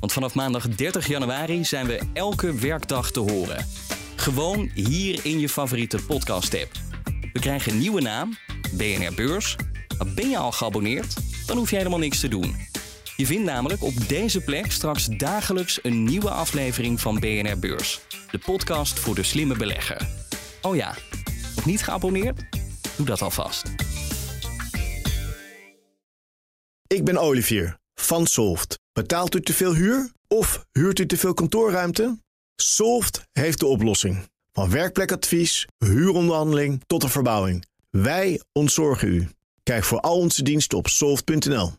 Want vanaf maandag 30 januari zijn we elke werkdag te horen. Gewoon hier in je favoriete podcast-app. We krijgen een nieuwe naam, BNR Beurs. Maar ben je al geabonneerd? Dan hoef je helemaal niks te doen. Je vindt namelijk op deze plek straks dagelijks een nieuwe aflevering van BNR Beurs. De podcast voor de slimme belegger. Oh ja, nog niet geabonneerd? Doe dat alvast. Ik ben Olivier van Solft. Betaalt u te veel huur of huurt u te veel kantoorruimte? Solft heeft de oplossing. Van werkplekadvies, huuronderhandeling tot de verbouwing. Wij ontzorgen u. Kijk voor al onze diensten op soft.nl.